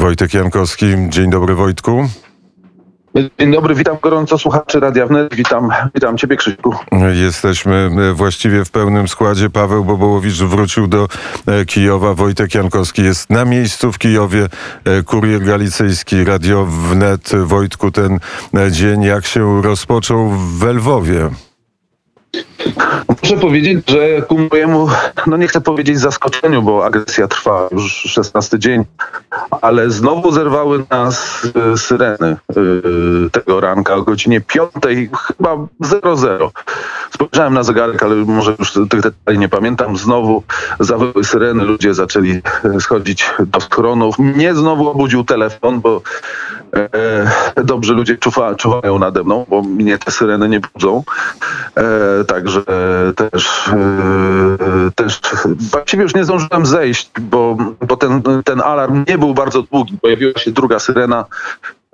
Wojtek Jankowski. Dzień dobry Wojtku. Dzień dobry, witam gorąco słuchaczy Radia Wnet, witam, witam Ciebie Krzyśku. Jesteśmy e, właściwie w pełnym składzie. Paweł Bobołowicz wrócił do e, Kijowa, Wojtek Jankowski jest na miejscu w Kijowie, e, kurier galicyjski, Radio Wnet. Wojtku, ten dzień jak się rozpoczął w Lwowie? Muszę powiedzieć, że ku mojemu, no nie chcę powiedzieć zaskoczeniu, bo agresja trwa już 16 dzień, ale znowu zerwały nas y, syreny y, tego ranka o godzinie 5, chyba 00. Spojrzałem na zegarek, ale może już tych detali nie pamiętam. Znowu zawyły syreny, ludzie zaczęli y, schodzić do schronów. Mnie znowu obudził telefon, bo e, dobrze ludzie czuwa, czuwają nade mną, bo mnie te syreny nie budzą. E, także też, e, też właściwie już nie zdążyłem zejść, bo, bo ten, ten alarm nie był bardzo długi. Pojawiła się druga syrena.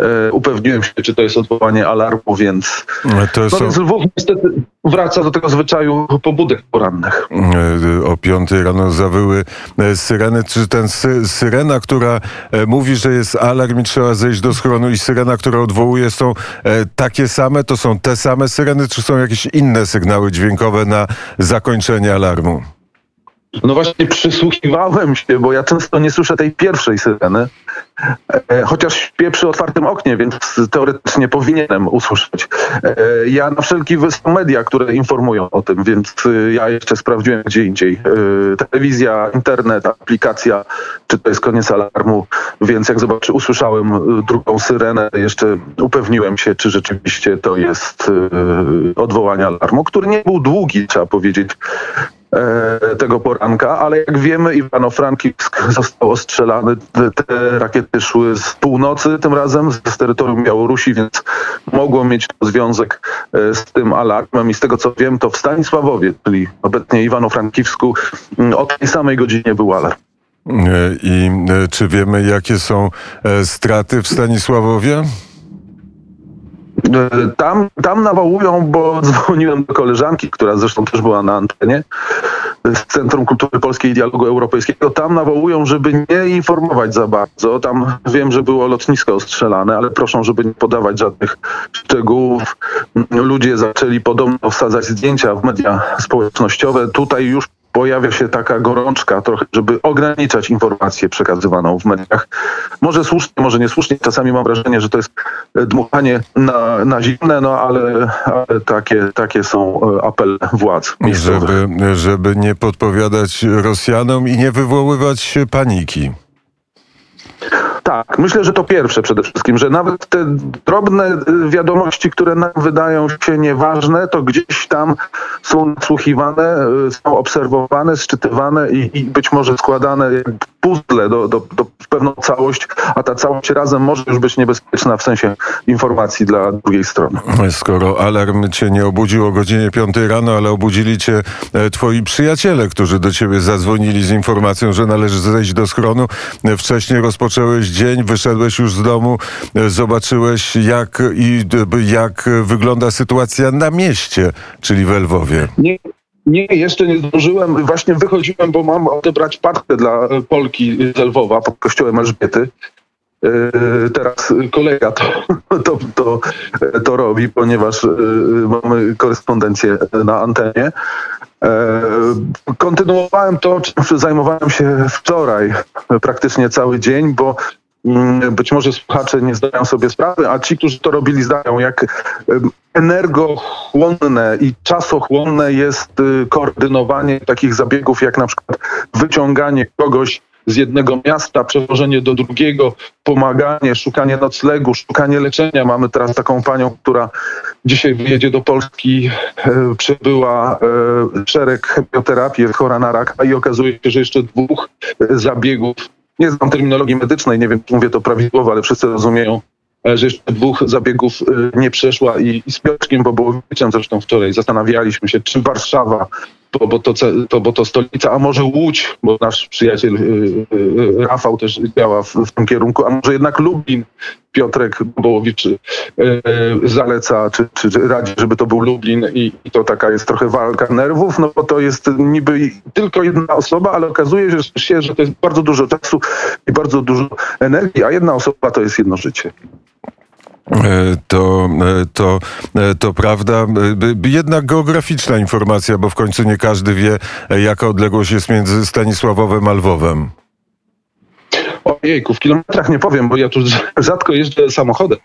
E, upewniłem się, czy to jest odwołanie alarmu, więc, To no, więc Lwów niestety wraca do tego zwyczaju pobudek porannych. E, O 5 rano zawyły e, syreny. Czy ten sy syrena, która mówi, że jest alarm i trzeba zejść do schronu i syrena, która odwołuje są takie same? To są te same syreny, czy są jakieś inne sygnały dźwiękowe na zakończenie alarmu? No właśnie przysłuchiwałem się, bo ja często nie słyszę tej pierwszej syreny, e, chociaż śpię przy otwartym oknie, więc teoretycznie powinienem usłyszeć. E, ja na wszelki są media, które informują o tym, więc e, ja jeszcze sprawdziłem gdzie indziej. Telewizja, internet, aplikacja, czy to jest koniec alarmu, więc jak zobaczy, usłyszałem drugą syrenę, jeszcze upewniłem się, czy rzeczywiście to jest odwołanie alarmu, który nie był długi, trzeba powiedzieć tego poranka, ale jak wiemy Iwano-Frankivsk został ostrzelany. Te, rakiety szły z północy tym razem, z, terytorium Białorusi, więc mogło mieć to związek e, z tym alarmem i z tego co wiem to w Stanisławowie, czyli obecnie Iwano-Frankivsku m, o tej samej godzinie był alarm. E, I e, czy wiemy, jakie są e, straty w Stanisławowie? E, Tam, tam nawołują, bo dzwoniłem do koleżanki, która zresztą też była na antenie z Centrum Kultury Polskiej i Dialogu Europejskiego. Tam nawołują, żeby nie informować za bardzo. Tam wiem, że było lotnisko ostrzelane, ale proszą, żeby nie podawać żadnych szczegółów. Ludzie zaczęli podobno wsadzać zdjęcia w media społecznościowe. Tutaj już pojawia się taka gorączka trochę, żeby ograniczać informację przekazywaną w mediach. Może słusznie, może niesłusznie. Czasami mam wrażenie, że to jest e, dmuchanie na, na zimne, no ale, ale takie, takie są e, apele władz. Żeby, żeby nie podpowiadać Rosjanom i nie wywoływać paniki. Tak, myślę, że to pierwsze przede wszystkim, że nawet te drobne y, wiadomości, które nam wydają się nieważne, to gdzieś tam są nasłuchiwane, y, są obserwowane, szczytywane i, i być może składane puzzle do, do, do pewną całość, a ta całość razem może już być niebezpieczna w sensie informacji dla drugiej strony. Skoro alarm cię nie obudził o godzinie 5 rano, ale obudzili cię e, twoi przyjaciele, którzy do ciebie zadzwonili z informacją, że należy zejść do schronu. E, Wcześniej rozpocząłeś dzień, wyszedłeś już z domu, e, zobaczyłeś jak, i, jak wygląda sytuacja na mieście, czyli w Lwowie. Nie, nie, jeszcze nie zdążyłem. Właśnie wychodziłem, bo mam odebrać partę dla Polki z Lwowa pod kościołem Elżbiety. E, Teraz kolega to, to, to, to robi, ponieważ e, mamy korespondencję na antenie. E, Kontynuowałem to, czym zajmowałem się wczoraj praktycznie cały dzień, bo być może słuchacze nie zdają sobie sprawy, a ci, którzy to robili, zdają, jak energochłonne i czasochłonne jest y, koordynowanie takich zabiegów, jak na przykład wyciąganie kogoś z jednego miasta, przewożenie do drugiego, pomaganie, szukanie noclegu, szukanie leczenia. Mamy teraz taką panią, która dzisiaj wyjedzie do Polski, e, przebyła e, szereg chemioterapii, chora na raka i okazuje się, że jeszcze dwóch e, zabiegów, nie znam terminologii medycznej, nie wiem, czy mówię to prawidłowo, ale wszyscy rozumieją, e, że jeszcze dwóch zabiegów e, nie przeszła i, i z Piotrkiem Bobołowiczem zresztą wczoraj. Zastanawialiśmy się, czy Warszawa Wyspo, bo to, to, bo to stolica, a może Łódź, bo nasz przyjaciel y, y, y, Rafał też działa w, w tym kierunku, a może jednak Lublin, Piotrek Bołowicz zaleca, czy, czy, czy radzi, żeby to był Lublin i, i to taka jest trochę walka nerwów, no bo to jest niby tylko jedna osoba, ale okazuje się, że to jest bardzo dużo czasu i bardzo dużo energii, a jedna osoba to jest jedno życie. E, To, e, to, e, to prawda. Jednak geograficzna informacja, bo w końcu nie każdy wie, jaka odległość jest między Stanisławowem a Lwowem. Ojejku, w kilometrach nie powiem, bo ja tu rzadko jeżdżę samochodem.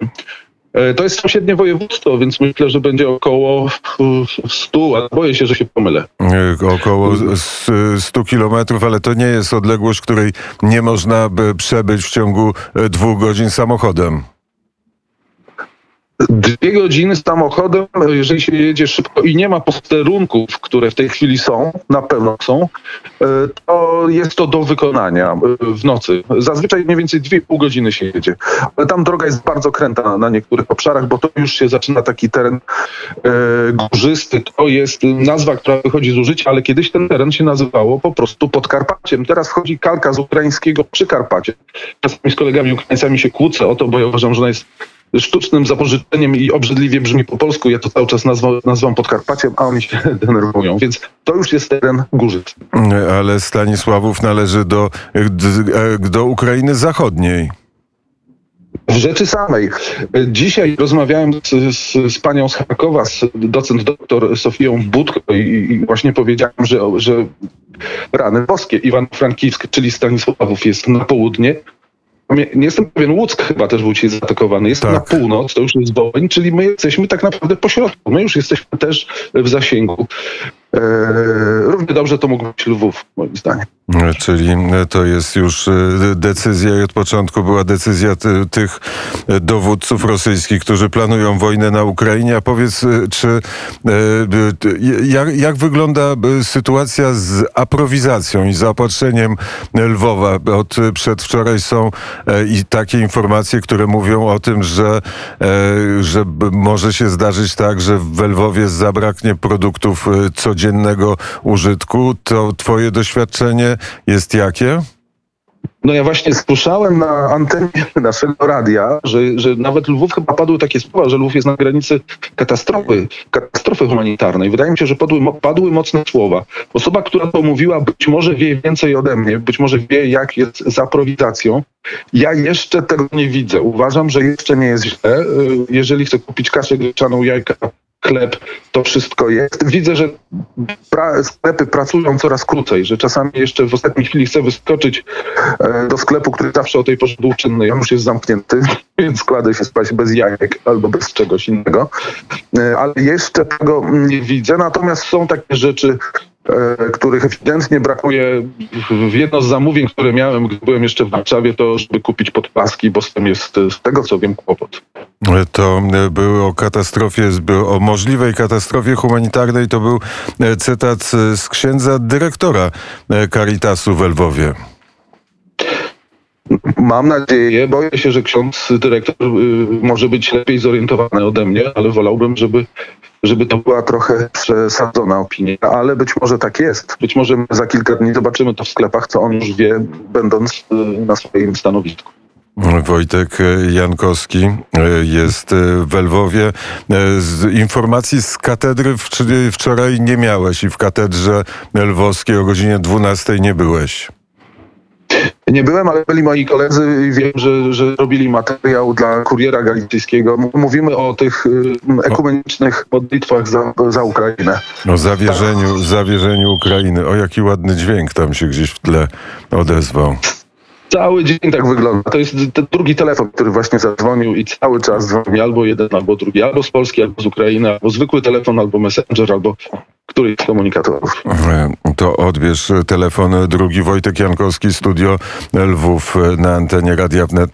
To jest sąsiednie województwo, więc myślę, że będzie około e, 100, ale boję się, że się pomylę. Około s- 100 kilometrów, ale to nie jest odległość, której nie można by przebyć w ciągu dwóch godzin samochodem. Dwie godziny samochodem, jeżeli się jedzie szybko i nie ma posterunków, które w tej chwili są, na pewno są, e, to jest to do wykonania e, w nocy. Zazwyczaj mniej więcej 2,5 godziny się jedzie. Ale tam droga jest bardzo kręta na, na niektórych obszarach, bo to już się zaczyna taki teren e, górzysty. To jest nazwa, która wychodzi z użycia, ale kiedyś ten teren się nazywało po prostu Podkarpaciem. Teraz wchodzi kalka z ukraińskiego Przykarpacie. Czasami z kolegami Ukraińcami się kłócę o to, bo ja uważam, że ona jest sztucznym zapożyczeniem i obrzydliwie brzmi po polsku. Ja to cały czas nazwa, nazywam Podkarpaciem, a oni się denerwują. Więc to już jest teren górzysty. E, Ale Stanisławów należy do, e, do Ukrainy Zachodniej. W rzeczy samej. Dzisiaj rozmawiałem z, z, z panią z Charkowa, z docent doktor Sofią Budko i, i właśnie powiedziałem, że, że rany boskie, Iwan-Frankiwsk, czyli Stanisławów jest na południe. Nie jestem pewien, Łuck chyba też był dzisiaj zaatakowany. Jest Tak. na północ, to już jest Wołyń, czyli my jesteśmy tak naprawdę po środku. My już jesteśmy też w zasięgu. Eee, równie dobrze to mógł być Lwów, moim zdaniem. E, Czyli e, to jest już e, decyzja i od początku była decyzja ty, tych e, dowódców rosyjskich, którzy planują wojnę na Ukrainie. A powiedz, e, czy e, jak, jak wygląda e, sytuacja z aprowizacją i zaopatrzeniem Lwowa? Od e, przedwczoraj są e, i takie informacje, które mówią o tym, że, e, że może się zdarzyć tak, że w Lwowie zabraknie produktów e, codziennego użytku. To twoje doświadczenie jest jakie? No ja właśnie słyszałem na antenie naszego radia, że, że nawet Lwów chyba padły takie słowa, że Lwów jest na granicy katastrofy, katastrofy humanitarnej. Wydaje mi się, że padły, padły mocne słowa. Osoba, która to mówiła, być może wie więcej ode mnie, być może wie, jak jest z aprowizacją. Ja jeszcze tego nie widzę. Uważam, że jeszcze nie jest źle. Y, Jeżeli chcę kupić kaszę gryczaną, jajka, chleb, to wszystko jest. Widzę, że pra- sklepy pracują coraz krócej, że czasami jeszcze w ostatniej chwili chcę wyskoczyć e, do sklepu, który zawsze o tej porze był czynny, on już jest zamknięty, więc kładę się spać bez jajek albo bez czegoś innego. E, Ale jeszcze tego nie widzę, natomiast są takie rzeczy, których ewidentnie brakuje. W jedno z zamówień, które miałem, gdy byłem jeszcze w Warszawie, to żeby kupić podpaski, bo z tym jest, e, z tego co wiem, kłopot. To e, był o katastrofie, o możliwej katastrofie humanitarnej. To był e, cytat e, z księdza dyrektora e, Caritasu w Lwowie. Mam nadzieję, boję się, że ksiądz dyrektor y, może być lepiej zorientowany ode mnie, ale wolałbym, żeby, żeby to była trochę przesadzona opinia. Ale być może tak jest. Być może za kilka dni zobaczymy to w sklepach, co on już wie, będąc y, na swoim stanowisku. Wojtek Jankowski e, jest e, w Lwowie. E, Z informacji z katedry wcz- wczoraj nie miałeś i w katedrze lwowskiej o godzinie 12 nie byłeś. Nie byłem, ale byli moi koledzy i wiem, że, że robili materiał dla kuriera galicyjskiego. Mówimy o tych ekumenicznych modlitwach za, za Ukrainę. O zawierzeniu, zawierzeniu Ukrainy. O jaki ładny dźwięk tam się gdzieś w tle odezwał. Cały dzień tak wygląda. To jest ten drugi telefon, który właśnie zadzwonił i cały czas dzwoni albo jeden, albo drugi, albo z Polski, albo z Ukrainy, albo zwykły telefon, albo messenger, albo któryś z komunikatorów. E, To odbierz telefon drugi Wojtek Jankowski, studio Lwów na antenie Radia Wnet.